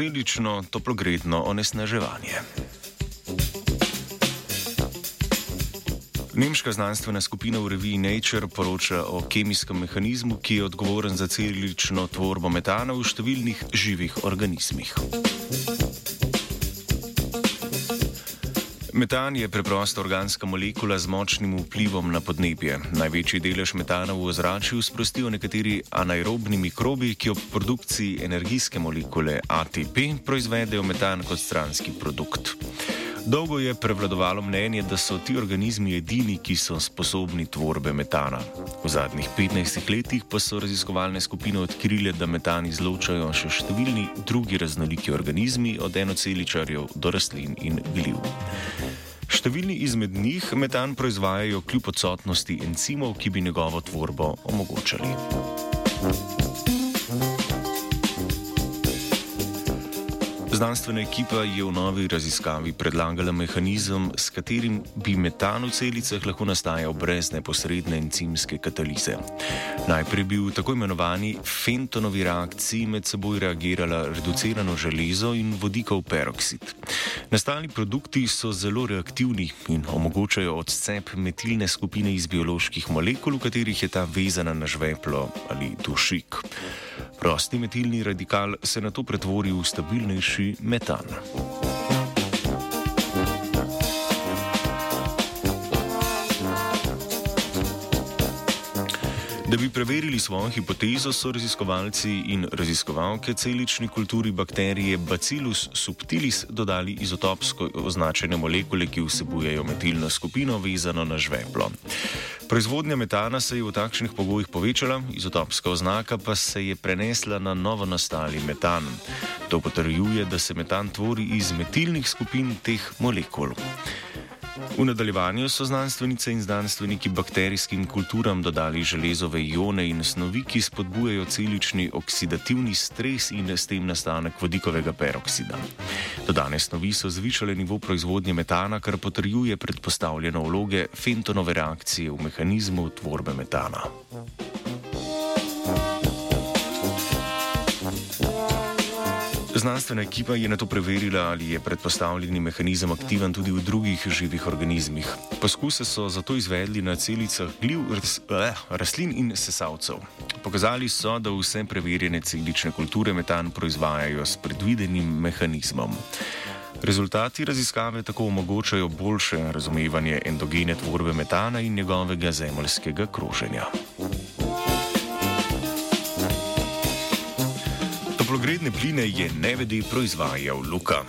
posledično toplogredno onesnaževanje. Nemška znanstvena skupina v reviji Nature poroča o kemijskem mehanizmu, ki je odgovoren za celično tvorbo metana v številnih živih organizmih. Metan je preprosta organska molekula z močnim vplivom na podnebje. Največji delež metana v ozračju sprostijo nekateri anaerobni mikrobi, ki ob produkciji energijske molekule ATP proizvedejo metan kot stranski produkt. Dolgo je prevladovalo mnenje, da so ti organizmi edini, ki so sposobni tvorbe metana. V zadnjih 15 letih pa so raziskovalne skupine odkrile, da metan izločajo še številni drugi raznoliki organizmi, od enoceličarjev do rastlin in gliv. Številni izmed njih metan proizvajajo kljub odsotnosti encimov, ki bi njegovo tvorbo omogočali. Znanstvena ekipa je v novi raziskavi predlagala mehanizem, s katerim bi metan v celicah lahko nastajal brez neposredne encimske katalize. Najprej bi v tako imenovani fentonovi reakciji med seboj reagirala reducirano železo in vodikov peroksid. Nastali produkti so zelo reaktivni in omogočajo odcep metilne skupine iz bioloških molekul, v katerih je ta vezana na žveplo ali dušik. Prosti metilni radikal se na to pretvori v stabilnejši metan. Da bi preverili svojo hipotezo, so raziskovalci in raziskovalke celični kulturi bakterije Bacillus subtilis dodali izotopsko označene molekule, ki vsebujejo metilno skupino vezano na žveplo. Proizvodnja metana se je v takšnih pogojih povečala, izotopska oznaka pa se je prenesla na novo nastali metan. To potrjuje, da se metan tvori iz metilnih skupin teh molekul. V nadaljevanju so znanstvenice in znanstveniki bakterijskim kulturam dodali železove ione in snovi, ki spodbujajo celični oksidativni stres in s tem nastanek vodikovega peroksida. Dodane snovi so zvišale nivo proizvodnje metana, kar potrjuje predpostavljeno vloge fentonove reakcije v mehanizmu tvorbe metana. Znanstvena ekipa je na to preverila, ali je predpostavljeni mehanizem aktiven tudi v drugih živih organizmih. Poskuse so zato izvedli na celicah gliv, eh, rastlin in sesalcev. Pokazali so, da vse preverjene celične kulture metan proizvajajo s predvidenim mehanizmom. Rezultati raziskave tako omogočajo boljše razumevanje endogene tvorbe metana in njegovega zemljskega kroženja. Toplogredne pline je nevedi proizvajal Luka.